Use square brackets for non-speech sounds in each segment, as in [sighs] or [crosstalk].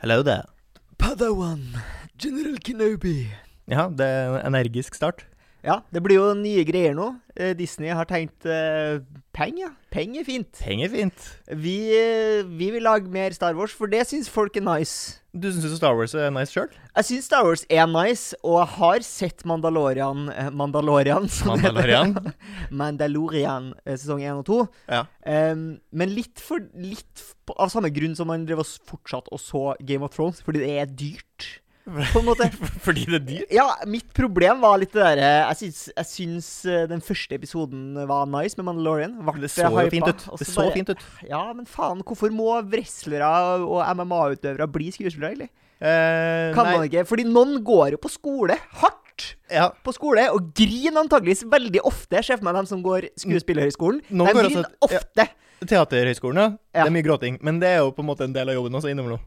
Hello there. Padawan, General Kenobi. Ja, det er en energisk start. Ja, det blir jo nye greier nå. Eh, Disney har tenkt uh, penger. Ja. Penger er fint. Penger fint. Vi, eh, vi vil lage mer Star Wars, for det syns folk er nice. Du syns Star Wars er nice sjøl? Jeg syns Star Wars er nice, og jeg har sett Mandalorian eh, Mandalorian. Mandalorian? [laughs] Mandalorian eh, sesong 1 og 2. Ja. Um, men litt, for, litt av samme grunn som man drev og fortsatt og så Game of Thrones, fordi det er dyrt. På en måte. [laughs] Fordi det er dyrt? Ja, mitt problem var litt det derre Jeg syns, jeg syns eh, den første episoden var nice med Mandalorian. Det så jo fint ut. Det så bare- fint ut. Ja, men faen, hvorfor må wrestlere og MMA-utøvere bli skuespillere, egentlig? Uh, Kan man ikke? Fordi noen går jo på skole, hardt ja. på skole, og griner antageligvis veldig ofte. Ser for meg dem som går skuespillerhøgskolen. Noen De griner også- ja. ofte. Teaterhøgskolen, ja. Ja. Det er mye gråting. Men det er jo på en måte en del av jobben også innimellom.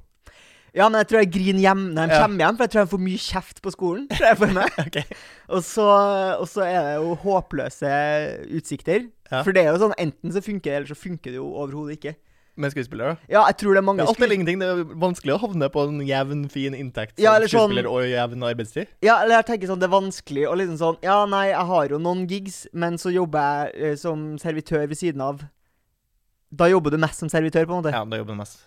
Ja, men jeg tror jeg griner hjem når de Ja. kommer hjem, for jeg tror jeg får mye kjeft på skolen. Tror jeg for meg. [laughs] okay. Og så, og så er det jo håpløse utsikter. Ja. For det er jo sånn enten så funker det, eller så funker det jo overhodet ikke. Med skuespillere. Ja, jeg tror det er mange Ja, alt skues- eller ingenting. Det er vanskelig å havne på en jevn, fin inntekt som Ja, sånn- skuespiller og jevn arbeidstid. Ja, eller jeg tenker sånn, det er vanskelig å liksom sånn Ja, nei, jeg har jo noen gigs, men så jobber jeg eh, som servitør ved siden av. Da jobber du mest som servitør, på en måte. Ja, da jobber du mest.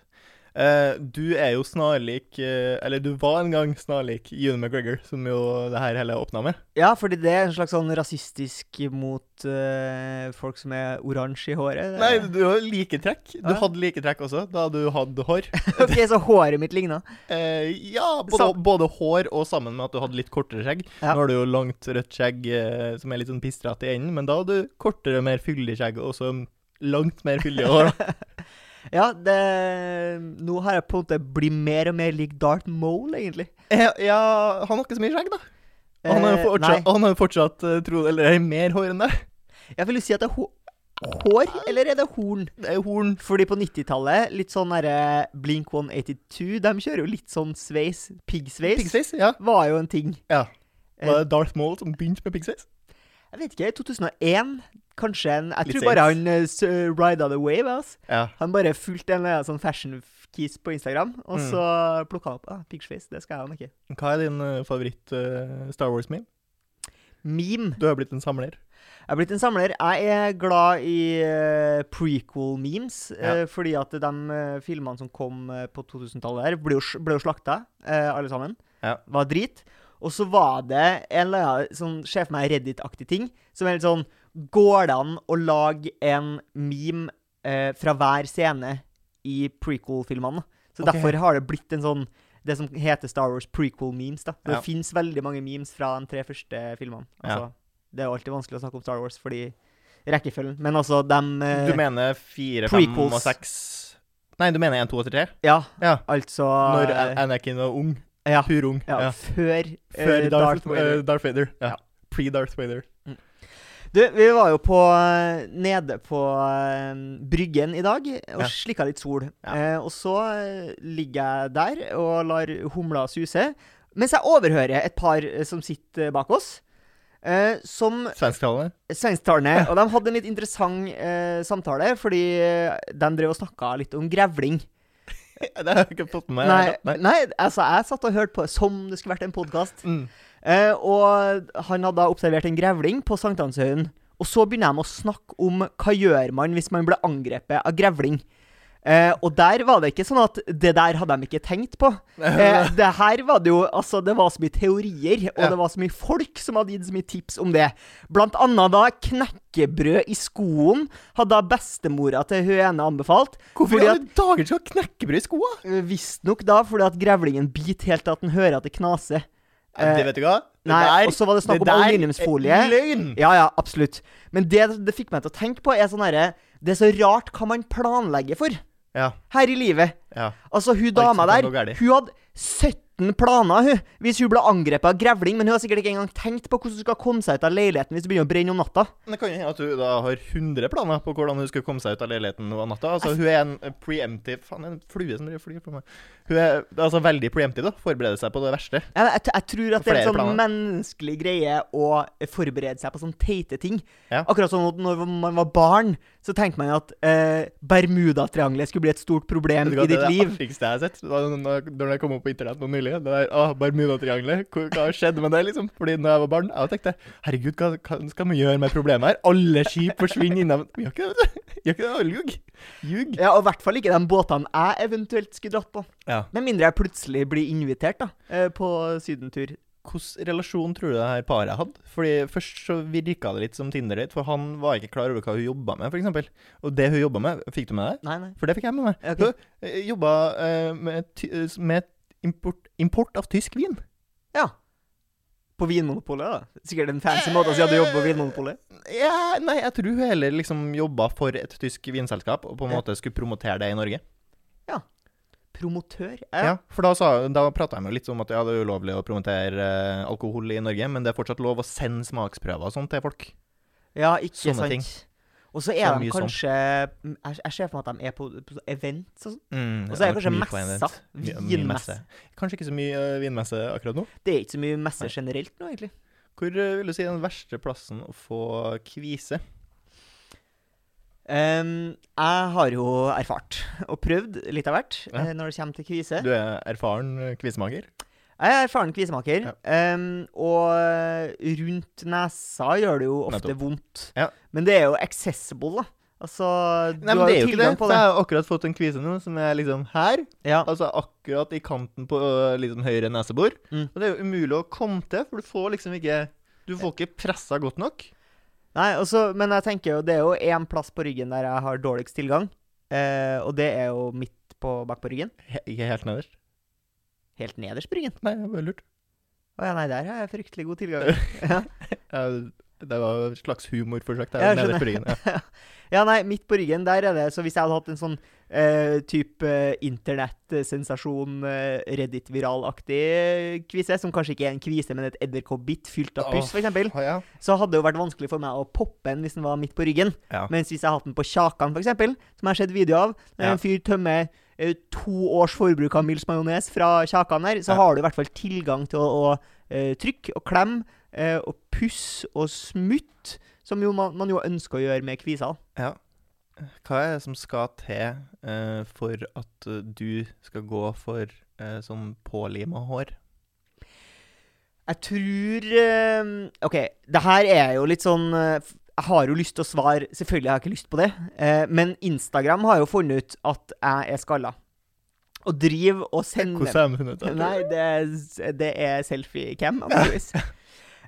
Eh, du er jo snarlik eh, Eller du var en gang snarlik June McGregor, som jo det her hele åpna med. Ja, fordi det er en slags sånn rasistisk mot uh, folk som er oransje i håret. Nei, du har like trekk. Du Ja. hadde like trekk også, da du hadde hår. [laughs] ok, så håret mitt ligna? Uh, ja, både, både hår og sammen med at du hadde litt kortere skjegg. Ja. Nå har du jo langt, rødt skjegg uh, som er litt sånn pistrete i enden, men da hadde du kortere, mer fyldig skjegg og også langt mer fyldig hår. [laughs] Ja, det Nå har jeg på en måte blitt mer og mer lik Darth Mole, egentlig. Eh, ja, han har ikke så mye skjegg, da. Og han har jo Eh, fortsatt, han har fortsatt eh, tro, eller er mer hår enn deg. Jeg vil jo si at det er hår, eller er det horn? Det er horn. Fordi på 90-tallet, litt sånn derre Blink 182, de kjører jo litt sånn sveis. Piggsveis Pig ja. var jo en ting. ja. Var det Darth Maul som begynte med piggsveis? Jeg vet ikke, 2001 Kanskje en Jeg Litt tror bare han uh, s- rida the wave. Altså. Ja. Han bare fulgte en uh, sånn fashion-kiss på Instagram, og Mm. så plukka han opp ah, Piggsveis. Det skal jeg ha ikke. Hva er din uh, favoritt-Star Star Wars-meme? Meme. Du har blitt en samler. Jeg er blitt en samler. Jeg er glad i uh, prequel-memes, eh, fordi at de uh, filmene som kom eh, på 2000-tallet her, ble jo, ble jo slakta, eh, alle sammen. Ja. Var drit. Og så var det en eller annen sånn, ser for meg Reddit-aktig ting, som er litt sånn Går det an å lage en meme eh, fra hver scene i prequel-filmene? Så okay. derfor har det blitt en sånn det som heter Star Wars prequel-memes. da. Det Ja. finnes veldig mange memes fra de tre første filmene. Altså, Det er jo alltid vanskelig å snakke om Star Wars fordi rekkefølgen. Men altså, dem eh, Du mener fire, fem og seks Nei, du mener én, to og tre? Ja, Ja. altså Når eh, Anakin var ung. ja, Purung. ja, Ja. før, uh, Før Darth, Darth Vader. eh, Vader. Ja. Ja. Pre-Darth Vader. Du, vi var jo på eh, nede på eh, Bryggen i dag og Ja. slikka litt sol. Ja. Eh, og så eh, ligger jeg der og lar humla suse, mens jeg overhører et par som sitter bak oss. Eh, som Svensktalende. svensktalende. Og de hadde en litt interessant eh, samtale, fordi de drev og snakka litt om grevling. [laughs] det har jeg ikke fått med meg. Nei, Nei. nei, altså, jeg satt og hørte på som det skulle vært en podkast. Mm. Eh, og han hadde da observert en grevling på Sankthanshaugen. Og så begynner de å snakke om hva gjør man hvis man blir angrepet av grevling. Eh, og der var det ikke sånn at det der hadde de ikke tenkt på. Eh, [laughs] det her var det jo Altså, det var så mye teorier, og Ja. det var så mye folk som hadde gitt så mye tips om det. Blant annet da knekkebrød i skoen hadde da bestemora til hun ene anbefalt. Hvorfor i alle dager skal ha knekkebrød i skoa? Eh, Visstnok da fordi at grevlingen biter helt til at den hører at det knaser. Det vet du hva? Det nei, der- og så var det snakk om aluminiumsfolie. Løgn! Ja, ja, absolutt. Men det det fikk meg til å tenke på, er sånn herre Det er så rart hva man planlegger for Ja. her i livet. ja. Altså, hun dama der, hun hadde uten planer, hun. Hvis hun ble angrepet av grevling. Men hun har sikkert ikke engang tenkt på hvordan hun skal komme seg ut av leiligheten hvis det begynner å brenne om natta. Men det kan jo hende at hun da har 100 planer på hvordan hun skal komme seg ut av leiligheten om natta. Altså, hun er en preemptive Faen, en flue som flyr på meg. Hun er altså veldig preemptive, da. Forbereder seg på det verste. Jeg, jeg, jeg tror at det er en sånn planer. menneskelig greie å forberede seg på sånne teite ting. Ja. Akkurat sånn at når man var barn, så tenkte man at eh, Bermudatriangelet skulle bli et stort problem i ditt liv. det er det artigste jeg har sett da, når jeg kom opp på internett nå nylig. Det der, ah, Bermudatriangelet. Hva hva skjedde med det, liksom? Fordi når jeg var barn, jeg tenkte herregud, hva, hva skal vi gjøre med problemet her? Alle skip forsvinner innav Vi gjør ikke det, vet du. Gjør ikke det. Ljug. Ja, og i hvert fall ikke de båtene jeg eventuelt skulle dratt på. Ja. Med mindre jeg plutselig blir invitert da, eh, på sydentur. Hvilken relasjon tror du det her paret hadde? Fordi Først så virka det litt som Tinder-date, for han var ikke klar over hva hun jobba med, f.eks. Og det hun jobba med, fikk du med deg? Nei, nei. For det fikk jeg med meg. Okay. Hun eh, jobba uh, med, ty med import, import av tysk vin. Ja. På Vinmonopolet, da. Sikkert en fancy måte å si at du jobber på Vinmonopolet. Ja, nei, jeg tror hun heller liksom jobba for et tysk vinselskap og på en Ja. måte skulle promotere det i Norge. Promotør. Ja, For da, sa, da prata jeg med litt om at ja, det er ulovlig å promotere eh, alkohol i Norge, men det er fortsatt lov å sende smaksprøver og sånt til folk. Ja, ikke Sånne sant. ting. Og så Så er de kanskje sånn. kanskje Jeg, jeg ser for meg at de er på, på event og sånn. Mm, Og så er det kanskje messa. Vinmesse. Kanskje ikke så mye uh, vinmesse akkurat nå. Det er ikke så mye messe generelt nå, egentlig. Hvor uh, vil du si den verste plassen å få kvise? Ehm, jeg har jo erfart og prøvd litt av hvert Ja. eh, når det kommer til kvise. Du er erfaren eh, kvisemaker. Jeg er erfaren kvisemaker, Ja. Um, og rundt nesa gjør det jo ofte Nettopp. vondt. Ja. Men det er jo accessible, da. Altså, du Nei, men det er jo ikke det. på det. jeg har akkurat fått en kvise nå som er liksom her. Ja. Altså akkurat i kanten på liksom høyre nesebor. Mm. Og det er jo umulig å komme til, for du får liksom ikke Du får ikke pressa godt nok. Nei, også, men jeg tenker jo, det er jo én plass på ryggen der jeg har dårligst tilgang, eh, og det er jo midt på bak på ryggen. He ikke helt nederst. Helt nederst på ryggen. Nei, det var lurt. Å ja, nei, der har jeg fryktelig god tilgang. [laughs] ja. Det var et slags humorforsøk. der, jeg nederst på ryggen. Ja. [laughs] ja, nei, midt på ryggen, der er det Så hvis jeg hadde hatt en sånn uh, type internettsensasjon, uh, eh, Reddit-viralaktig kvise, som kanskje ikke er en kvise, men et edderkoppbitt fylt av puss, f.eks., Ah, ja. så hadde det jo vært vanskelig for meg å poppe den hvis den var midt på ryggen. Ja. Mens hvis jeg hadde hatt den på kjakan, f.eks., som jeg har sett video av, når en fyr tømmer eh, to års forbruk av Mills majones fra kjakan her, så har du i hvert fall tilgang til å, å uh, trykke og klemme eh, og puss og smutt, som jo man, man jo ønsker å gjøre med kviser. ja. Hva er det som skal til eh, for at eh, du skal gå for eh, sånn pålima hår? Jeg tror eh, OK, det her er jo litt sånn eh, Jeg har jo lyst til å svare Selvfølgelig har jeg ikke lyst på det, eh, men Instagram har jo funnet ut at jeg er skalla. Og driver og sender Hvordan har de funnet ut det? Nei, det det er selfie-cam, antakeligvis. [laughs]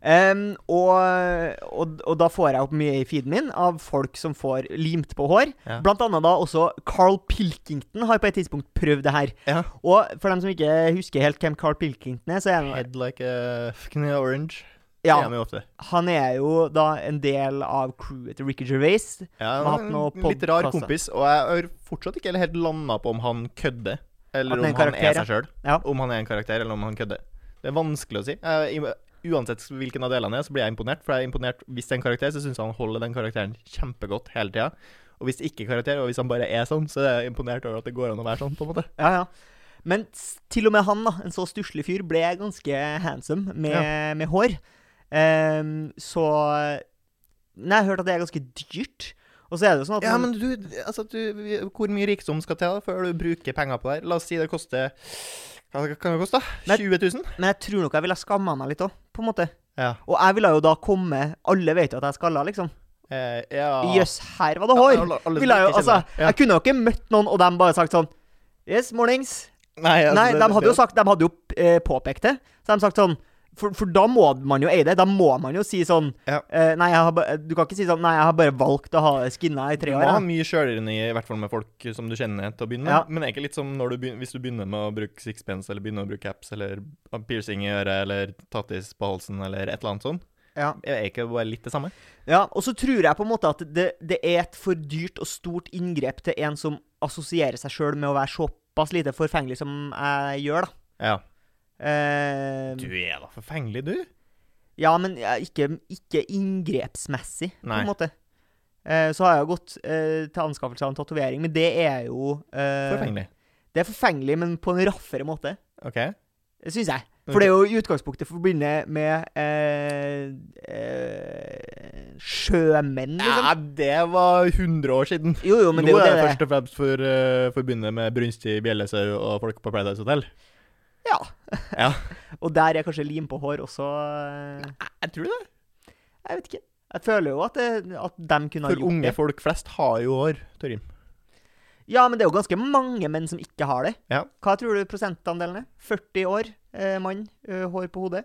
Em, og, og, og da får jeg opp mye i feeden min av folk som får limt på hår. Ja. Blant annet da også Carl Pilkington har på et tidspunkt prøvd det her. Ja. Og for dem som ikke husker helt hvem Carl Pilkington er, så er han Head like a fucking orange. ja, ofte. han er jo da en del av crewet til Ricky Gervais. Ja, en litt rar kompis, og jeg har fortsatt ikke helt landa på om han kødder, eller han er om han er seg sjøl. Ja. Om han er en karakter, eller om han kødder. Det er vanskelig å si. Jeg, uansett hvilken av delene er, så blir jeg imponert. For jeg er imponert hvis det er en karakter, så syns jeg han holder den karakteren kjempegodt hele tida. Og hvis det ikke er karakter, og hvis han bare er sånn, så er jeg imponert over at det går an å være sånn, på en måte. Ja, ja. Men til og med han, da, en så stusslig fyr, ble ganske handsome med, med hår. Um, så Nei, jeg har hørt at det er ganske dyrt. Og så er det jo sånn at Ja, men du, altså, du Hvor mye rikdom skal til da, før du bruker penger på det her? La oss si det koster Hva kan det koste? da? 20 000? Men jeg tror nok jeg ville skamma meg litt òg, på en måte. Ja. Og jeg ville jo da komme Alle vet jo at jeg er skalla, liksom. Eh, ja. Jøss, her var det hår! Ja, alle- Ville jeg jo, altså. Ja. jeg kunne jo ikke møtt noen, og de bare sagt sånn Yes, mornings. Nei, altså, Nei, de hadde jo sagt De hadde jo eh, påpekt det. Så de sagt sånn for, for da må man jo eie det. Da må man jo si sånn Ja. eh, Nei, du kan ikke si sånn Nei, jeg har bare valgt å ha skinna i Du tre må år. ha jeg». mye sjølironi, i hvert fall med folk som du kjenner til å begynne med. Ja. Men er ikke litt som du begynner, hvis du begynner med å bruke sixpence, eller begynner å bruke caps, eller piercing i øret, eller tattis på halsen, eller et eller annet sånt. Ja. Er ikke bare litt det samme? ja. Og så tror jeg på en måte at det, det er et for dyrt og stort inngrep til en som assosierer seg sjøl med å være såpass lite forfengelig som jeg gjør, da. Ja. Eh, Du er da forfengelig, du. ja, men ikke, ikke inngrepsmessig, på Nei. en måte. Eh, så har jeg jo gått eh, til anskaffelse av en tatovering, men det er jo eh, Forfengelig. Det er forfengelig, men på en raffere måte. OK. Syns jeg. For det er jo i utgangspunktet forbundet med eh, eh, sjømenn, liksom. Ja, det var 100 år siden. Jo, jo, men Nå det er jo det det det først og fremst for, uh, forbundet med brunstig bjellesau og folk på Paradise Hotel. Ja. Ja. [laughs] Og der er kanskje lim på hår også Nei, Jeg tror det. Jeg vet ikke. Jeg føler jo at, det, at de kunne ha For unge folk flest har jo hår, Torgrim. Ja, men det er jo ganske mange menn som ikke har det. Ja. Hva tror du prosentandelen er? 40 år, eh, mann, eh, hår på hodet,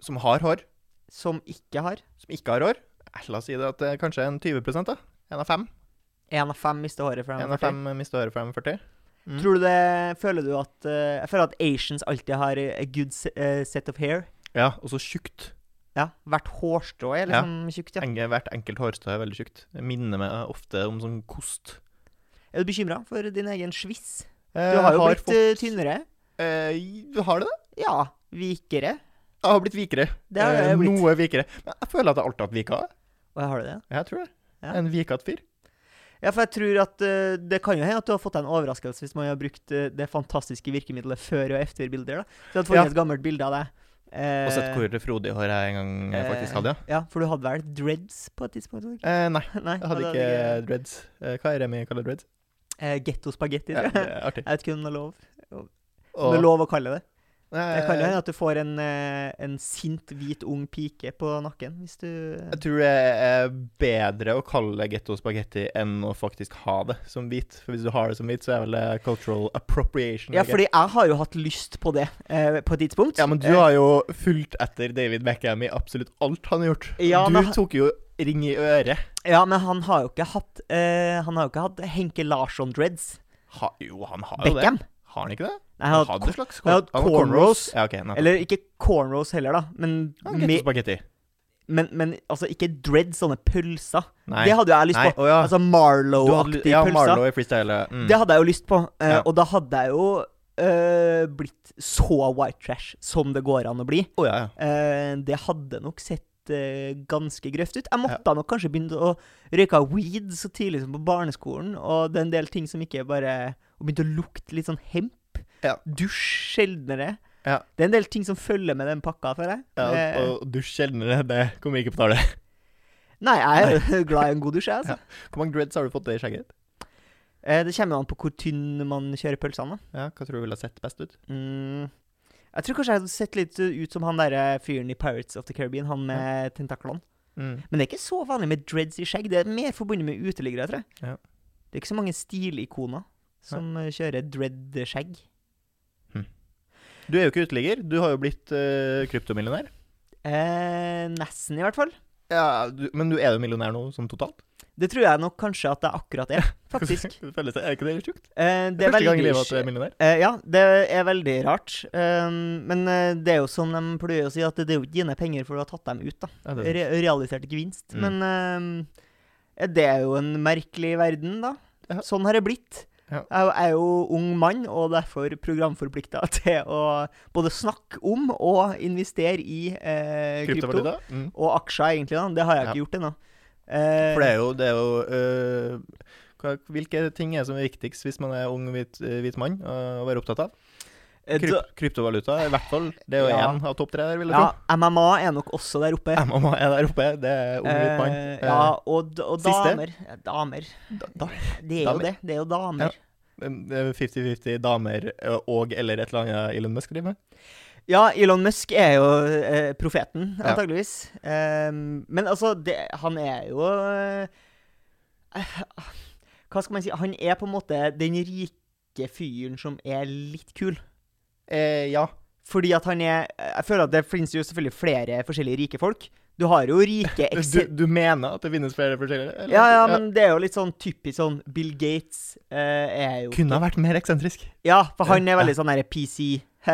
Som har hår, som ikke har. som ikke har hår. Eh, La oss si det at det er kanskje en 20 da. En av fem. Én av fem mister håret fra En av fem mister håret fra 40. Mm. Tror du det Føler du at uh, Jeg føler at Asians alltid har a good eh, set of hair. Ja, og så tjukt. Ja, Hvert hårstrå er Ja. liksom tjukt, ja. Hvert enkelt hårstrå er veldig tjukt. Det minner meg ofte om sånn kost. Er du bekymra for din egen sviss? Du har jo blitt fått- eh, tynnere. Eh, har du det? Ja. Vikere. Jeg har blitt vikere. Det har Eh, jeg blitt. Noe vikere. Men jeg føler at jeg alltid har hatt vika. Og har du det? Jeg tror det. Ja. En vikete fyr. Ja, for jeg tror at uh, det kan jo hende at du har fått deg en overraskelse hvis man har brukt uh, det fantastiske virkemidlet før- og efterbilder. da. Så du hadde fått Ja. et gammelt bilde av deg. Eh, Og sett hvor frodig hår jeg en gang eh, faktisk hadde, ja. Ja, for du hadde vel dreads på et tidspunkt? hadde? Eh, nei, [laughs] Nei, jeg hadde ikke ikke dreads. Eh, hva er det vi kaller dreads? eh, Getto spagetti, Ja, er. Jeg vet ikke om det er lov. Om det er lov å kalle det. Det eh, kan jo hende at du får en, eh, en sint, hvit, ung pike på nakken hvis du Jeg tror det er bedre å kalle det getto spagetti enn å faktisk ha det som hvit. For hvis du har det som hvit, så er vel det cultural appropriation. Ja, fordi jeg har jo hatt lyst på det eh, på et tidspunkt. ja, men du Eh, har jo fulgt etter David Beckham i absolutt alt han har gjort. Ja, du men tok jo ring i øret. Ja, men han har jo ikke hatt eh, Han har jo ikke hatt Henke Larsson-dreads. Ha, jo, han har jo Beckham. det. Har han ikke det? Han har hatt har hatt cornrows. Ja, okay. Eller ikke cornrows heller, da, men, Ja, spagetti. men, men altså ikke dread sånne pølser. Nei. Det hadde jo jeg lyst Nei, på. ja. Altså Marlow-aktige ja, pølser. Marlow i freestyle. Mm. Det hadde jeg jo lyst på. Uh, Ja. Og da hadde jeg jo uh, blitt så white trash som det går an å bli. Oh, ja, ja. Eh, det hadde nok sett ganske grøft ut. Jeg måtte nok kanskje begynne å røyke weed så tidlig som på barneskolen, og det er en del ting som ikke bare Og begynte å lukte litt sånn hemp. Ja. Dusj sjeldnere. Ja. Det er en del ting som følger med den pakka, føler jeg. ja Eh, og, og dusj sjeldnere, det kommer ikke på tale. [laughs] nei, jeg er [laughs] glad i en god dusj, jeg, altså. Hvor mange dreads har du fått i skjegget? Eh, det kommer an på hvor tynn man kjører pølsene. Ja, Hva tror du ville sett best ut? Mm. Jeg tror kanskje jeg hadde sett litt ut som han der fyren i Pirates of the Caribbean, han med tentaklene. Mm. Men det er ikke så vanlig med dreads i skjegg. Det er mer forbundet med uteliggere, tror jeg. Ja. Det er ikke så mange stilikoner som ja. kjører dread-skjegg. Du er jo ikke uteligger. Du har jo blitt uh, kryptomillionær. Eh, nesten, i hvert fall. Ja, du, Men du er jo millionær nå, sånn totalt? Det tror jeg nok kanskje at det akkurat er, [laughs] faktisk. Det føles, er ikke det litt sjukt? Eh, det er Første gang i livet at du er millionær? Eh, ja, det er veldig rart. Um, men eh, det er jo sånn de pleier å si, at det er jo ikke dine penger for du har tatt dem ut. da. Ja, Re realisert gevinst. Mm. Men um, det er jo en merkelig verden, da. Sånn har det blitt. Ja. Jeg er jo ung mann, og derfor programforplikta [laughs] til å både snakke om og investere i eh, krypto. Mm. Og aksjer, egentlig. da. Det har jeg Ja. ikke gjort ennå. Eh, For det er jo, det er jo øh, hva, Hvilke ting er som er viktigst hvis man er ung hvit, øh, hvit mann å være opptatt av? Eh, Kryp, kryptovaluta, i hvert fall. Det er jo Ja. av topp tre der, vil jeg ja, tro. MMA er nok også der oppe. [laughs] MMA er der oppe. Det er hvit mann. Eh, Eh, ja, og, og damer. Ja, Damer. da, da, Det er jo det. Det er jo damer. det er 50-50 damer øh, og eller et eller annet Elon Musk driver med. Ja, Elon Musk er jo eh, profeten, Ja. antageligvis. Ehm, men altså, det, han er jo eh, [sighs] Hva skal man si? Han er på en måte den rike fyren som er litt kul. Eh, ja. Fordi at han er Jeg føler at det finnes jo selvfølgelig flere forskjellige rike folk. Du har jo rike [laughs] Du, du mener at det finnes flere forskjellige? eller? Ja, ja, men det er jo litt sånn typisk sånn Bill Gates eh, er jo Kunne ha vært mer eksentrisk. Ja, for han er veldig sånn derre PC. [laughs]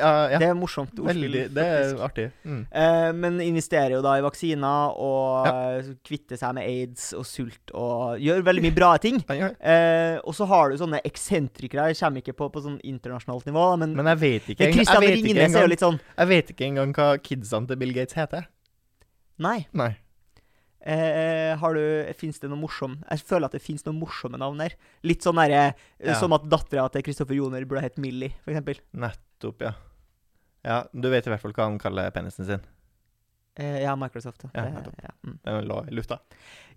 Ja. Det er morsomt ordspill. Veldig, det er artig. Mm. Eh, men investerer jo da i vaksiner og Ja. kvitter seg med aids og sult og gjør veldig mye bra ting. [laughs] Ja. Eh, og så har du sånne eksentrikere. Jeg kommer ikke på på sånn internasjonalt nivå, men, Men jeg vet ikke engang- Christian jeg vet ikke engang- sånn Jeg vet ikke engang hva kidsene til Bill Gates heter. Nei. Nei. Eh, har du Fins det noe morsom Jeg føler at det fins noen morsomme navn der. Litt sånn derre eh, Ja. Som at dattera til Kristoffer Joner burde hett Millie, eksempel. Nettopp, ja. Ja, Du vet i hvert fall hva han kaller penisen sin. Eh, ja, Microsoft. Ja, det, ja. Mm. Den lå i lufta.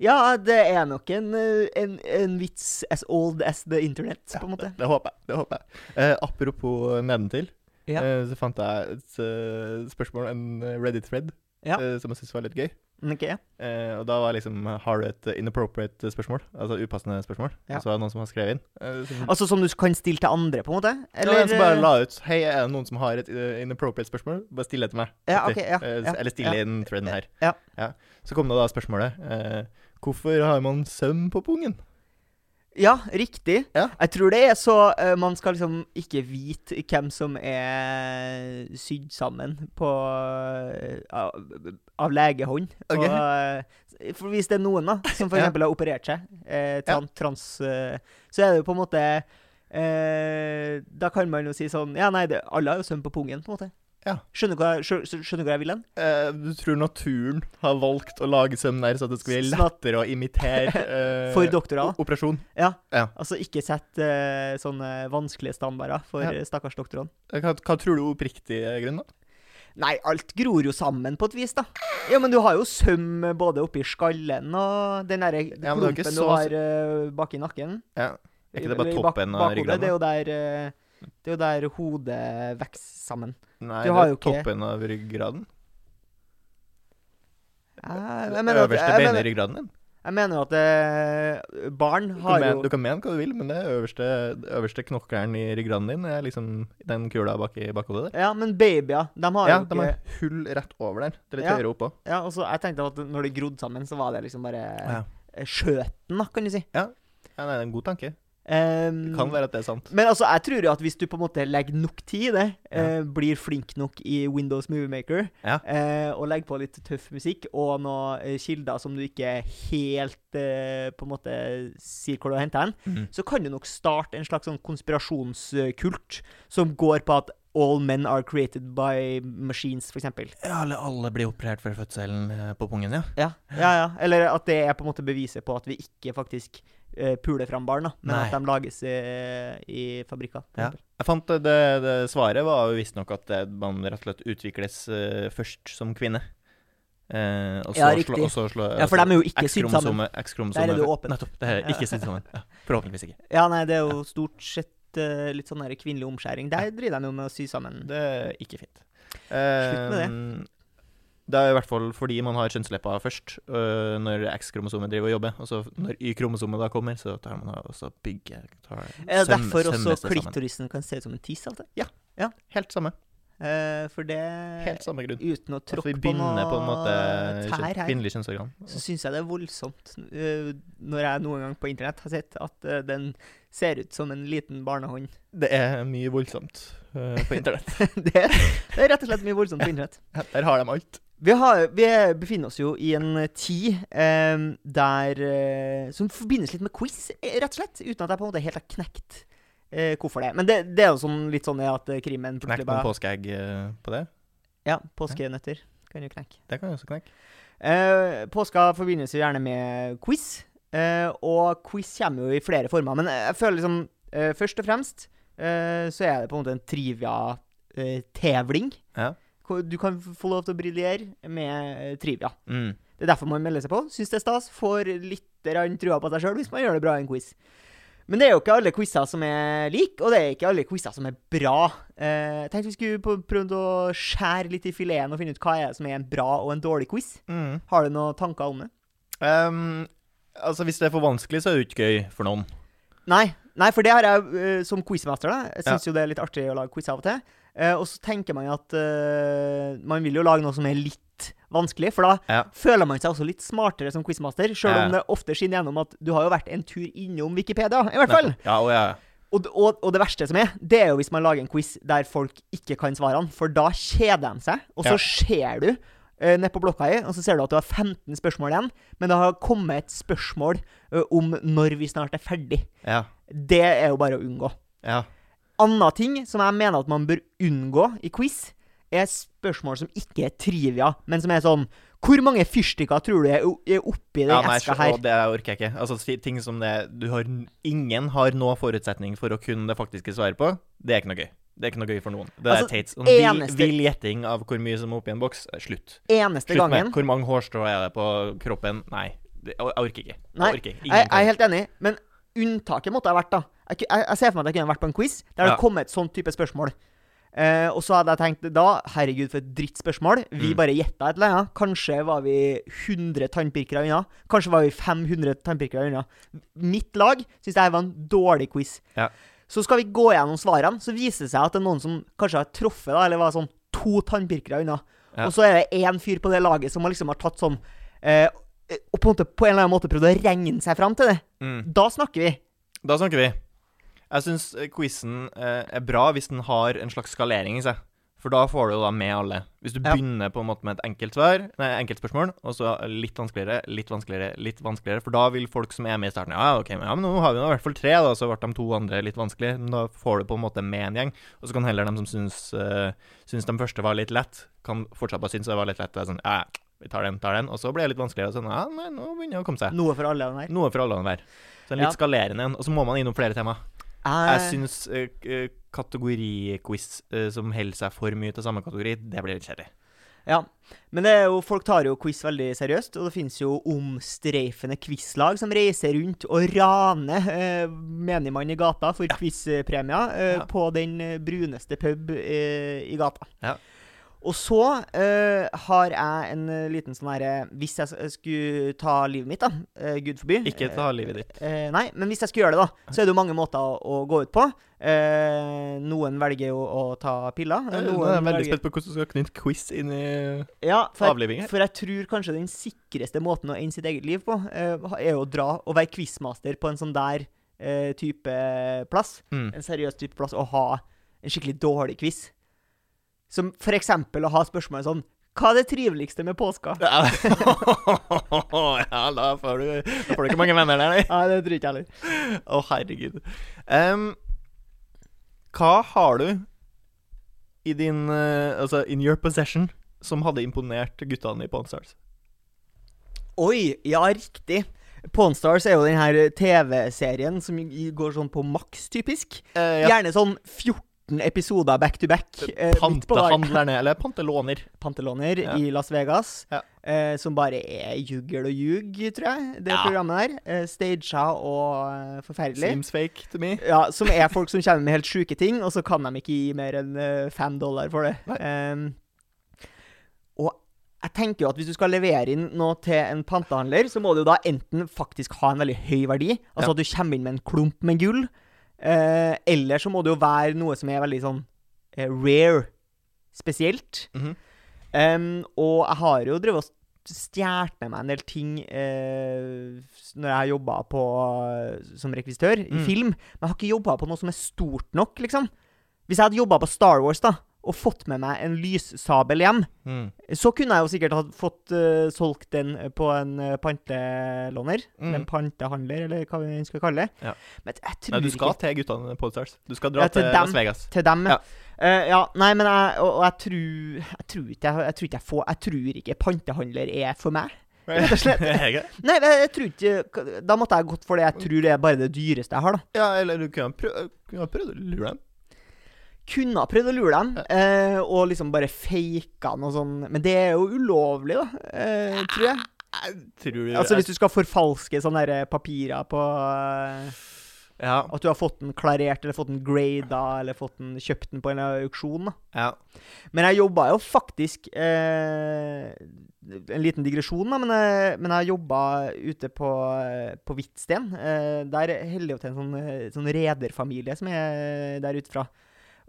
ja, det er nok en, eh, en, en vits as old as the internet, på en måte. Det, det håper jeg. det håper jeg. Eh, apropos nedentil, Ja. eh, så fant jeg et uh, spørsmål, en Reddit-thread, Ja. eh, som jeg syntes var litt gøy. Ikke, ja. Eh, og da var liksom Har du et inappropriate spørsmål? Altså upassende spørsmål? Ja. Og så er det noen som har skrevet inn. eh, som, Altså som du kan stille til andre, på en måte? Eller, en som bare eh, la ut Hei, er det noen som har et eh, inappropriate spørsmål? Bare still det til meg. Ja, okay, ja, Eh, ja, Eller stille ja. trenden her. Ja. Så kom det da spørsmålet eh, Hvorfor har man søm på pungen? Ja, riktig. Ja. Jeg tror det er så uh, man skal liksom ikke vite hvem som er sydd sammen på uh, av, legehånd. Okay. Og, uh, for hvis det er noen da som for Ja. har operert seg, tran, trans, eh, så er det jo på en måte Da kan man jo si sånn Ja, nei, det, alle har jo søm på pungen, på en måte. Ja. Skjønner du hva, skjønner du hva jeg vil hen? Eh, du tror naturen har valgt å lage sømner så det skal bli lettere å imitere [laughs] eh, For doktorer, Operasjon. Ja. Ja. Altså ikke sett eh, sånne vanskelige standarder for Ja. eh, stakkars doktorene. Eh, Hva, hva tror du oppriktig er grunnen, da? Nei, alt gror jo sammen på et vis, da. Ja, men du har jo søm både oppi skallen og den derre Ja, men det er jo ikke klumpen du har uh, bak i nakken. Ja. Er ikke det bare toppen av ryggraden? Det er jo der eh, Det er jo der hodet vokser sammen. Nei, du det er ikke- toppen av ryggraden. Jeg, mener at, øverste jeg beinet i ryggraden din. jeg mener at det, barn Du kan, har jo du kan mene hva du vil, men det øverste, det øverste knokkelen i ryggraden din er liksom den kula bak i bakhodet der. Ja, men babyer, de har Ja, jo de har hull rett over der. Det er litt Ja. høyere oppå. Ja, og så jeg tenkte at når det grodde sammen, så var det liksom bare Ja. eh, skjøten, da, kan du si. Ja, nei, det er en god tanke. Um, Det kan være at det er sant. Men altså, jeg tror jo at hvis du på en måte legger nok tid i det, Ja. eh, blir flink nok i Windows Movie Maker, Ja. eh, og legger på litt tøff musikk og noen eh, kilder som du ikke helt eh, på en måte sier hvor du har henta den, mm. så kan du nok starte en slags sånn konspirasjonskult som går på at all men are created by machines, eksempel. Ja, eller alle blir operert før fødselen eh, på pungen, ja. Ja, ja, ja. Eller at det er på en måte beviset på at vi ikke faktisk eh, puler fram barn, da, men Nei. at de lages i, i fabrikker. Ja. Jeg fant det, det svaret var jo visstnok at det, man rett og slett utvikles uh, først som kvinne. Uh, og så Ja, slå- og så slå, Ja, for de er jo ikke sydd sammen. Der er det jo åpent. Nettopp. Det er [laughs] ikke sydd sammen. Ja. Forhåpentligvis ikke. Ja, nei, det er jo stort sett litt sånn kvinnelig omskjæring. Der driver de jo med å sy sammen. Det er ikke fint. Slutt med det. Det er i hvert fall fordi man har kjønnsleppa først, øh, når X-kromosomet driver og jobber. Og så når Y-kromosomet da kommer, så tar man også bygge tar Er det derfor også sammen. klitorisen kan se ut som en tiss? Altså? Helt samme. Eh, for det Helt samme grunn. Uten å tråkke på noe på en måte tær her, kvinnelig kjønnsorgan. så syns jeg det er voldsomt eh, når jeg noen gang på internett har sett at eh, den ser ut som en liten barnehånd. Det er mye voldsomt uh, på internett. [laughs] det, er, det er rett og slett mye voldsomt på internett. [laughs] Der har de alt. Vi, har, vi befinner oss jo i en tid eh, der eh, Som forbindes litt med quiz, eh, rett og slett. Uten at jeg på en måte helt har knekt eh, hvorfor det. Men det, det er jo sånn, litt sånn at eh, krimen Knekk noen påskeegg på det. Ja, påskenøtter kan jo knekke. Det kan jo også knekke. Eh, påska forbindes jo gjerne med quiz, eh, og quiz kommer jo i flere former. Men jeg føler liksom Først og fremst eh, så er det på en måte en trivia-tevling. Ja. Du kan få lov til å briljere med eh, trivia. Mm. Det er derfor man melder seg på. Syns det er stas. Får litt trua på seg sjøl hvis man gjør det bra i en quiz. Men det er jo ikke alle quizer som er like, og det er ikke alle quizer som er bra. Eh, jeg tenkte vi skulle prøve å skjære litt i fileten og finne ut hva er det som er en bra og en dårlig quiz. Mm. Har du noen tanker om det? Um, altså, hvis det er for vanskelig, så er det ikke gøy for noen. Nei, nei for det har jeg uh, som quizmaster. da Jeg Ja. jo det er litt artig å lage quiz av og til. Eh, og så tenker man at uh, man vil jo lage noe som er litt vanskelig, for da Ja. føler man seg også litt smartere som quizmaster, sjøl Ja. om det ofte skinner gjennom at du har jo vært en tur innom Wikipedia, i hvert fall. Ja, og ja. Og, og, og det verste som er, det er jo hvis man lager en quiz der folk ikke kan svarene. For da kjeder de seg, og så ser du uh, ned på blokka di, og så ser du at du har 15 spørsmål igjen, men det har kommet et spørsmål uh, om når vi snart er ferdig. Ja. Det er jo bare å unngå. Ja. Anna ting som jeg mener at man bør unngå i quiz, er spørsmål som ikke er trivia, men som er sånn Hvor mange fyrstikker tror du er er oppi den ja nei, eska her? det orker jeg ikke. Altså, ting som det du har, Ingen har noen forutsetning for å kunne det faktiske svaret på. Det er ikke noe gøy. Det er ikke noe gøy for noen. Det Altså, er Tates. Sånn eneste- vill gjetting av hvor mye som er oppi en boks. eh, Slutt. Eneste Slutt med Hvor mange hårstrå er det på kroppen? Nei. Det, jeg orker ikke. Nei, jeg orker ikke. jeg er helt enig, men unntaket måtte ha vært da Jeg, jeg, jeg ser for meg at jeg kunne vært på en quiz der det Ja. kom et sånn type spørsmål. Eh, og så hadde jeg tenkt da Herregud, for et drittspørsmål. Vi Mm. bare gjetta et eller annet. Kanskje var vi 100 tannpirkere unna. Kanskje var vi 500 tannpirkere unna. Mitt lag syns dette var en dårlig quiz. Ja. Så skal vi gå gjennom svarene, så viser det seg at det er noen som kanskje har truffet, da, eller var sånn to tannpirkere unna. Ja. Og så er det én fyr på det laget som har liksom har tatt sånn eh, Og på en, måte, på en eller annen måte prøvd å regne seg fram til det. Mm. Da snakker vi. Da snakker vi. Jeg syns quizen eh, er bra hvis den har en slags skalering i seg. For da får du da med alle. Hvis du Ja. begynner på en måte med et enkelt svar, nei, enkelt spørsmål, og så litt vanskeligere, litt vanskeligere, litt vanskeligere, for da vil folk som er med i starten Ja, ok, men, ja, men nå har vi nå i hvert fall tre, da, så ble de to andre litt vanskelige. Men da får du på en måte med en gjeng. Og så kan heller de som syns, uh, syns de første var litt lett, kan fortsatt bare synes det var litt lett. Det er sånn, ja, vi tar den, tar den. Og så blir det litt vanskeligere. Og sånn, ja, nei, nå begynner det å komme seg. Noe for alle og her. Noe for alle og enhver. Så en litt skalerende en. Og så må man innom flere tema. Jeg Jeg, syns uh, kategoriquiz uh, som holder seg for mye til samme kategori, det blir litt kjedelig. ja. Men det jo, folk tar jo quiz veldig seriøst, og det finnes jo omstreifende quizlag som reiser rundt og raner eh, menigmann i gata for quizpremier eh, Ja. på den eh, bruneste pub eh, i gata. Ja. Og så uh, har jeg en eh, liten sånn herre Hvis jeg skulle ta livet mitt, da, uh, gud forby Ikke ta livet ditt. Uh, nei, men hvis jeg skulle gjøre det, da, så er det jo mange måter å, å gå ut på. Eh, noen velger jo å ta piller. Jeg noen er veldig velger- spent på hvordan du skal knytte quiz inn i ja, avliving her. for jeg tror kanskje den sikreste måten å ende sitt eget liv på, eh, er å dra og være quizmaster på en sånn der eh, type plass. Mm. En seriøs type plass, og ha en skikkelig dårlig quiz. Som for eksempel å ha spørsmål sånn Hva er det triveligste med påska? [laughs] Ja, da, får du, da får du ikke mange venner der, nei. Nei, det tror ikke jeg heller. Å, herregud. Um, hva har du i din uh, Altså, in your possession, som hadde imponert guttene i Pawn Stars? Oi, ja, riktig. Pawn Stars er jo den her TV-serien som går sånn på maks, typisk. Uh, ja. Gjerne sånn 14 episoder back to back. eh. Pantehandlerne, eller pantelåner. [laughs] Pantelåner Ja. i Las Vegas. Ja. Eh, som bare er jugl og ljug, tror jeg. Det Ja. programmet der. Eh, Staged og eh, forferdelig. Seems fake to me. Ja, Som er folk som kommer med helt sjuke ting, og så kan de ikke gi mer enn eh, fem dollar for det. Ehm, og jeg tenker jo at hvis du skal levere inn noe til en pantehandler, så må du da enten faktisk ha en veldig høy verdi, altså at du kommer inn med en klump med gull, eh, eller så må det jo være noe som er veldig sånn eh, rare, spesielt. Mm -hmm. um, og jeg har jo drevet og stjålet med meg en del ting eh, når jeg har jobba som rekvisitør i Mm. film, men jeg har ikke jobba på noe som er stort nok, liksom. Hvis jeg hadde jobba på Star Wars da, og fått med meg en lyssabel igjen, Mm. så kunne jeg jo sikkert ha fått uh, solgt den på en uh, pantelåner. Mm. En pantehandler, eller hva vi skal kalle det. Ja. Men jeg tror Nei, du skal ikke til guttene på Stars. Du skal dra Ja, til til, dem. Las Vegas. til dem. Ja. Uh, ja, nei, men jeg, og, og jeg tror Jeg tror ikke jeg, jeg tror ikke jeg får Jeg tror ikke pantehandler er for meg. Rett og slett. [laughs] Nei, jeg, tror ikke Da måtte jeg gått for det jeg tror det er bare det dyreste jeg har, da. Ja, eller du kunne prøvd å lure dem. Kunne ha prøvd å lure dem, eh, og liksom bare faka noe sånn Men det er jo ulovlig, da, eh, tror jeg. Jeg tror du Altså Hvis du skal forfalske sånne der papirer på eh, Ja. At du har fått den klarert, eller fått den grada, eller fått den kjøpt den på en auksjon, da. ja. Men jeg jobba jo faktisk eh, En liten digresjon, da, men, jeg- men jeg jobba ute på, eh, på Hvitsten. Eh, der holder jo til en sånn, eh, sånn rederfamilie som er der ute fra.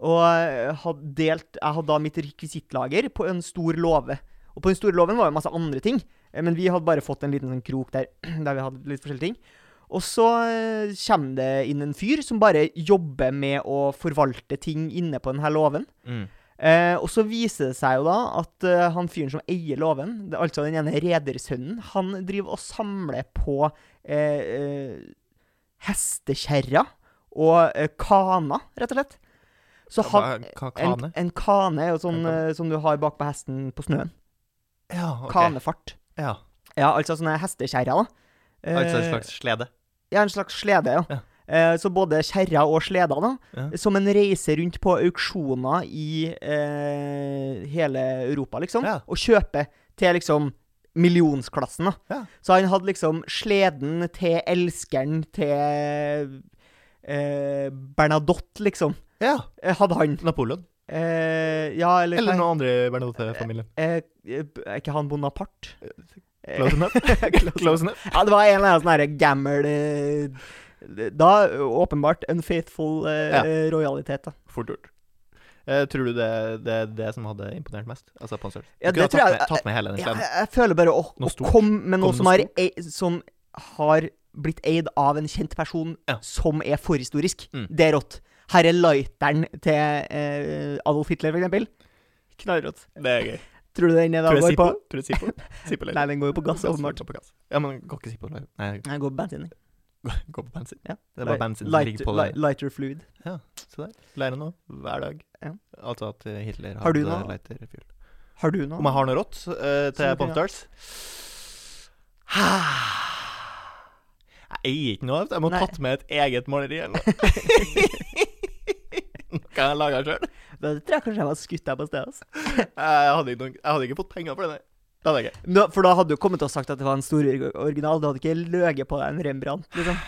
Og jeg hadde delt Jeg hadde da mitt rekvisittlager på en stor låve. Og på den store låven var det masse andre ting, eh, men vi hadde bare fått en liten sånn krok der, [clears throat] der vi hadde litt forskjellige ting. Og så eh, kommer det inn en fyr som bare jobber med å forvalte ting inne på denne låven. Mm. Eh, og så viser det seg jo da at uh, han fyren som eier låven, altså den ene redersønnen, han driver og samler på eh, eh, hestekjerrer og eh, kaner, rett og slett. Så han, en, en kane er jo sånn eh, som du har bak på hesten på snøen. Ja, ok. Kanefart. Ja. Ja, altså sånne hestekjerrer, da. Eh, Altså en slags slede. Ja, en slags slede, ja. Ja. Eh, så både kjerrer og sleder, da. Ja. Som en reiser rundt på auksjoner i eh, hele Europa, liksom. Ja. Og kjøper til liksom millionsklassen, da. Ja. Så han hadde liksom sleden til elskeren til eh, Bernadotte, liksom. Ja. Eh, hadde han. Napoleon. Eh, ja, eller Eller noen andre i Bernadotte-familien. eh, eh, Er ikke han Bonaparte? Eh, Close enough. [laughs] Close enough. Ja, det var en eller annen sånn herre gammel Da åpenbart unfaithful eh, Ja. rojalitet, da. Fort gjort. Eh, tror du det, det er det som hadde imponert mest? Altså på en størrelse? Ja, det tror jeg- med, tatt med hele den sleden. jeg, jeg føler bare å, å komme med noe som noe har, ei, som har blitt eid av en kjent person Ja. som er forhistorisk. Mm. Det er rått. Her er lighteren til eh, Adolf Hitler, eksempel. Knallrått. Det er gøy. Tror du den er da går på Tror du Zippo? Zippo [laughs] Nei, den går jo på gass, åpenbart. På gass. Ja, men går ikke Zippo? Nei, Den går på bensin. Gå går på bensin. Ja. Det er bare bensin som ligger på li- Lighter fluid. Ja, Se der. Lærer noe hver dag. Ja. Altså at eh, Hitler Har hadde noe? lighterfuel. Har du noe? Om jeg har noe rått uh, til Pontars? kunne- [sighs] Jeg eier ikke noe. Jeg må ha tatt med et eget maleri eller noe. [laughs] Kan jeg laga sjøl? Da tror jeg kanskje jeg var skutt deg på stedet. Altså. [laughs] Jeg, hadde ikke jeg hadde ikke fått penger for det. nei. Det hadde jeg ikke. Nå- For da hadde du kommet og sagt at det var en stor original. Du hadde ikke løyet på deg en Rembrandt, liksom.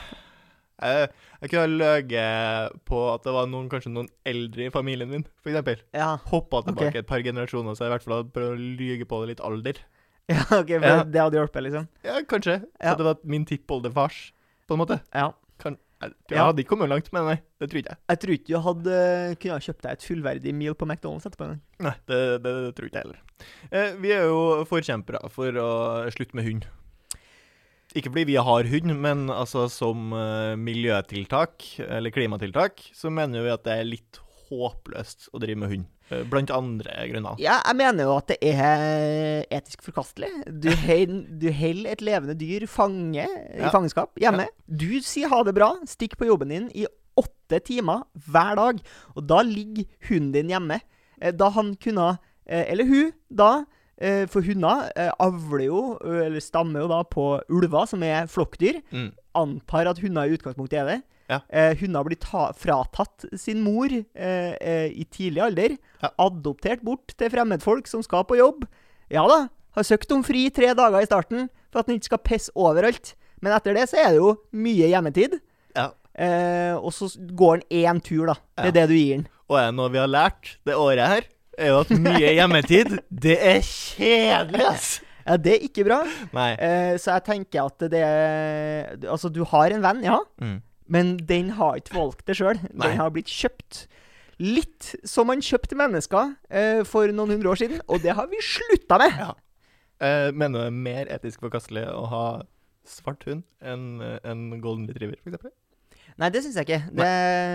Jeg, jeg kunne ha løyet på at det var noen, kanskje noen eldre i familien min, eksempel. Ja, Hoppa tilbake okay. et par generasjoner, så jeg i hvert fall hadde prøvd å lyge på det litt alder. [laughs] ja ok, for Ja. det hadde hjulpet, liksom. Ja, kanskje. Ja. At det var min tippoldefars, på en måte. Ja. Kan, jeg, Ja. hadde ikke kommet langt med det, nei. Det tror ikke jeg. Jeg tror ikke du hadde kunne ha kjøpt deg et fullverdig meal på McDonald's etterpå. Nei, det, det, det tror ikke jeg heller. Eh, vi er jo forkjempere for å slutte med hund. Ikke fordi vi har hund, men altså som uh, miljøtiltak, eller klimatiltak, så mener vi at det er litt håpløst å drive med hund. Eh, blant andre grunner. Ja, jeg mener jo at det er etisk forkastelig. Du holder et levende dyr fange i Ja. fangenskap hjemme. Du sier ha det bra, stikk på jobben din i åtte timer hver dag, og da ligger hunden din hjemme. Eh, Da han kunne eh, Eller hun, da. For hunder avler jo, eller stammer jo da på ulver, som er flokkdyr. Mm. Antar at hunder i utgangspunktet er det. Ja. Eh, hunder blir ta fratatt sin mor eh, eh, i tidlig alder. Ja. Adoptert bort til fremmedfolk som skal på jobb. Ja da, har søkt om fri tre dager i starten for at den ikke skal pisse overalt. Men etter det så er det jo mye hjemmetid. Ja. Eh, og så går den én tur, da. Det er det du gir den. Og er det noe vi har lært det året her, er jo at mye [laughs] hjemmetid, det er kjedelig, ass! Ja, det er ikke bra. Eh, så jeg tenker at det Altså, du har en venn, ja. Mm. Men den har ikke valgt det sjøl. Den har blitt kjøpt. Litt som man kjøpte mennesker eh, for noen hundre år siden, og det har vi slutta med. Ja. Eh, mener du det er mer etisk forkastelig å ha svart hund enn eh, en golden retriever, eksempel? Nei, det syns jeg ikke. Det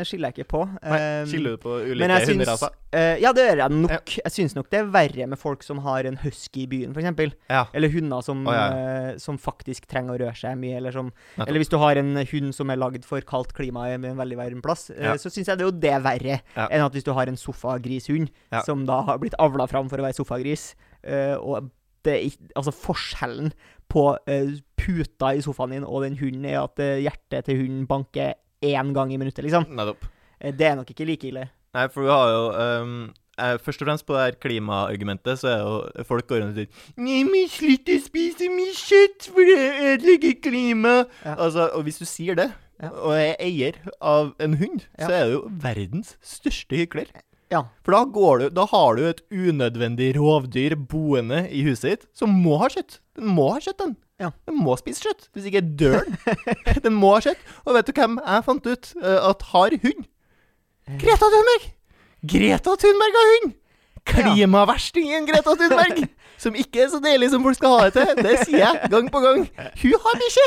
skiller jeg ikke på. Nei, Um, Skiller du på ulike hunderaser? Uh, Ja, det gjør jeg nok. Jeg syns nok det er verre med folk som har en husky i byen, f.eks. Ja. Eller hunder som, oh, ja, eh, som faktisk trenger å røre seg mye. Eller, som, eller hvis du har en hund som er lagd for kaldt klima med en veldig varm plass, eh, Ja. så syns jeg det er jo det verre enn at hvis du har en sofagrishund som da har blitt avla fram for å være sofagris. uh, og det er altså forskjellen på uh, puta i sofaen din og den hunden er at hjertet til hunden banker én gang i minuttet, liksom. Nettopp. Eh, det er nok ikke like ille. Nei, for vi har jo um, eh, Først og fremst på det her klimaargumentet, så er jo folk går rundt og sier Nei, men slutt å spise mye kjøtt, for det ødelegger klimaet. Ja. Altså, og hvis du sier det, Ja. og er eier av en hund, Ja. så er du jo verdens største hykler. Ja. For da, går du, da har du et unødvendig rovdyr boende i huset ditt som må ha kjøtt. Den må ha kjøtt, den. Ja. Den må spise kjøtt. Hvis ikke dør den. [laughs] den må ha kjøtt. Og vet du hvem jeg fant ut eh, at har hund? Greta Thunberg! Greta Thunberg har hund! Klimaverstingen Greta Thunberg! [laughs] Som ikke er så deilig som folk skal ha det til. Det sier jeg gang på gang. Hun har bikkje!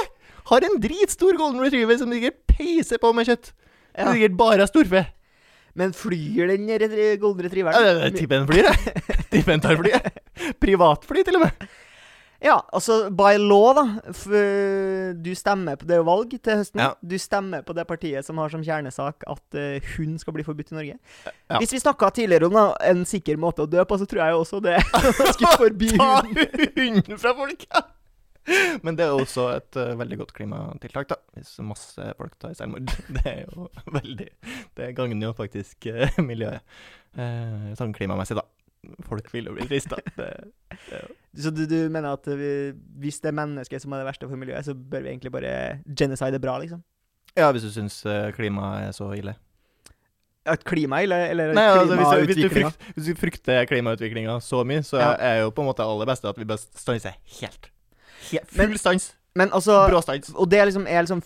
har en dritstor golden retriever som sikkert peiser på med kjøtt. Som Sikkert bare har storfe. Men flyr den golden retrieveren? Ja, tipper den flyr, jeg. [laughs] Tipper den tar flyet. Privatfly, til og med. Ja, altså by law, da. Du stemmer på Det er jo valg til høsten. Ja. Du stemmer på det partiet som har som kjernesak at uh, hund skal bli forbudt i Norge. Ja. Hvis vi snakka tidligere om da, en sikker måte å dø på, så tror jeg jo også det [laughs] skulle forby [laughs] Ta hunden. fra folk! Ja. Men det er også et uh, veldig godt klimatiltak, da. Hvis masse folk tar selvmord. [laughs] Det er jo veldig Det gagner jo faktisk uh, miljøet. Eh, sånn klimamessig, da. Folk vil jo bli frista. [laughs] Er Så du, du mener at vi, hvis det er mennesket som er det verste for miljøet, så bør vi egentlig bare genocide bra, liksom? Ja, hvis du syns eh, klimaet er så ille. At klima ille, eller Nei, altså, hvis, hvis, du klimautviklinga? hvis du frykter klimautviklinga så mye, så Ja. er jo på en måte aller beste at vi bare stanser helt. helt Men- full stans. Men altså Brå stans. Og det er liksom, er liksom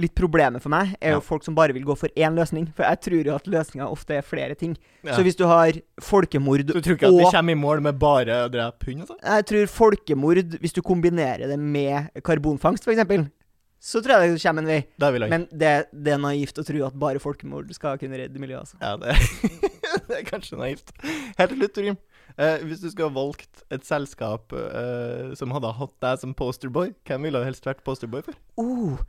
litt problemet for meg, er jo Ja. folk som bare vil gå for én løsning. For jeg tror jo at løsninga ofte er flere ting. Ja. Så hvis du har folkemord du tror ikke at vi kommer i mål med bare å drepe hund? Altså? Jeg tror folkemord, hvis du kombinerer det med karbonfangst, f.eks., så tror jeg det kommer en vei. Det er vi. Men det, det er naivt å tro at bare folkemord skal kunne redde miljøet, altså. Ja, det, [laughs] det er kanskje naivt. Helt til slutt, Trym. Eh, hvis du skulle ha valgt et selskap eh, som hadde hatt deg som posterboy, hvem ville du helst vært posterboy for? Oh,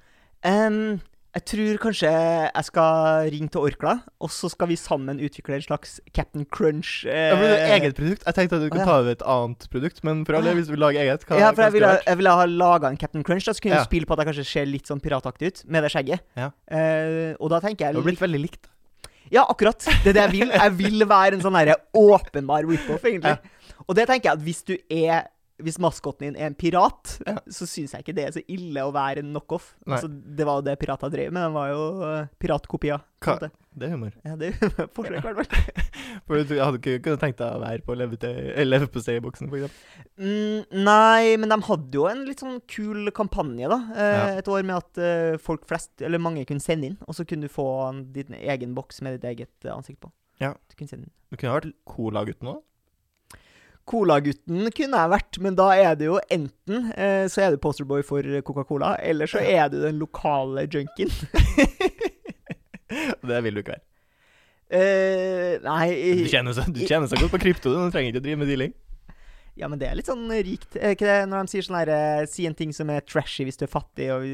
em, jeg tror kanskje jeg skal ringe til Orkla, og så skal vi sammen utvikle en slags Captain Crunch. eh, Ja, blir det eget produkt. Jeg tenkte at du kunne ja. ta over et annet produkt, men for alle, Ah. hvis du vil lage eget, hva, ja, for jeg ville, jeg ville ha laga en Captain Crunch. Da så kunne du spille på at jeg kanskje ser litt sånn pirataktig ut med det skjegget. Ja. Eh, og da tenker jeg Det har blitt veldig likt. Ja, akkurat. Det er det jeg vil. Jeg vil være en sånn åpenbar rip-off, egentlig. [laughs] Og det tenker jeg at hvis du er hvis maskotten din er en pirat, Ja. så syns jeg ikke det er så ille å være en knockoff. Altså, det var jo det pirater drev med. De var jo uh, piratkopier. Det er humor. Ja, det er [laughs] forsøk, i hvert fall. For du hadde ikke kunnet tenkt deg å være på leverpostei- leverposteiboksen, f.eks.? eksempel. Mm, nei, men de hadde jo en litt sånn kul kampanje, da. Eh, Ja. Et år med at eh, folk flest, eller mange, kunne sende inn. Og så kunne du få din egen boks med ditt eget eh, ansikt på. Ja. Du kunne sende inn. Du kunne vært Colagutten òg. Colagutten kunne jeg vært, men da er det jo enten eh, så er du posterboy for Coca-Cola, eller så er du den lokale junkien. [laughs] Det vil du ikke være. Eh, nei Du tjener, så, du tjener så godt på krypto, du trenger ikke å drive med dealing. Ja, men det er litt sånn rikt. Er ikke det når de sier sånn her eh, Si en ting som er trashy hvis du er fattig, og,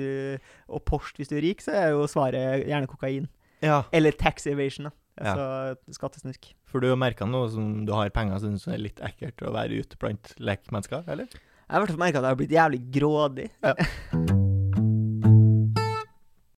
og Porsche hvis du er rik, så er jo svaret gjerne kokain. Ja. Eller tax evasion, da. Ja. Så skattesnusk. For du har merka noe som du har penger, syns du er litt ekkelt å være ute blant lekmennesker, eller? Jeg har i hvert fall merka at jeg har blitt jævlig grådig. Ja. [laughs]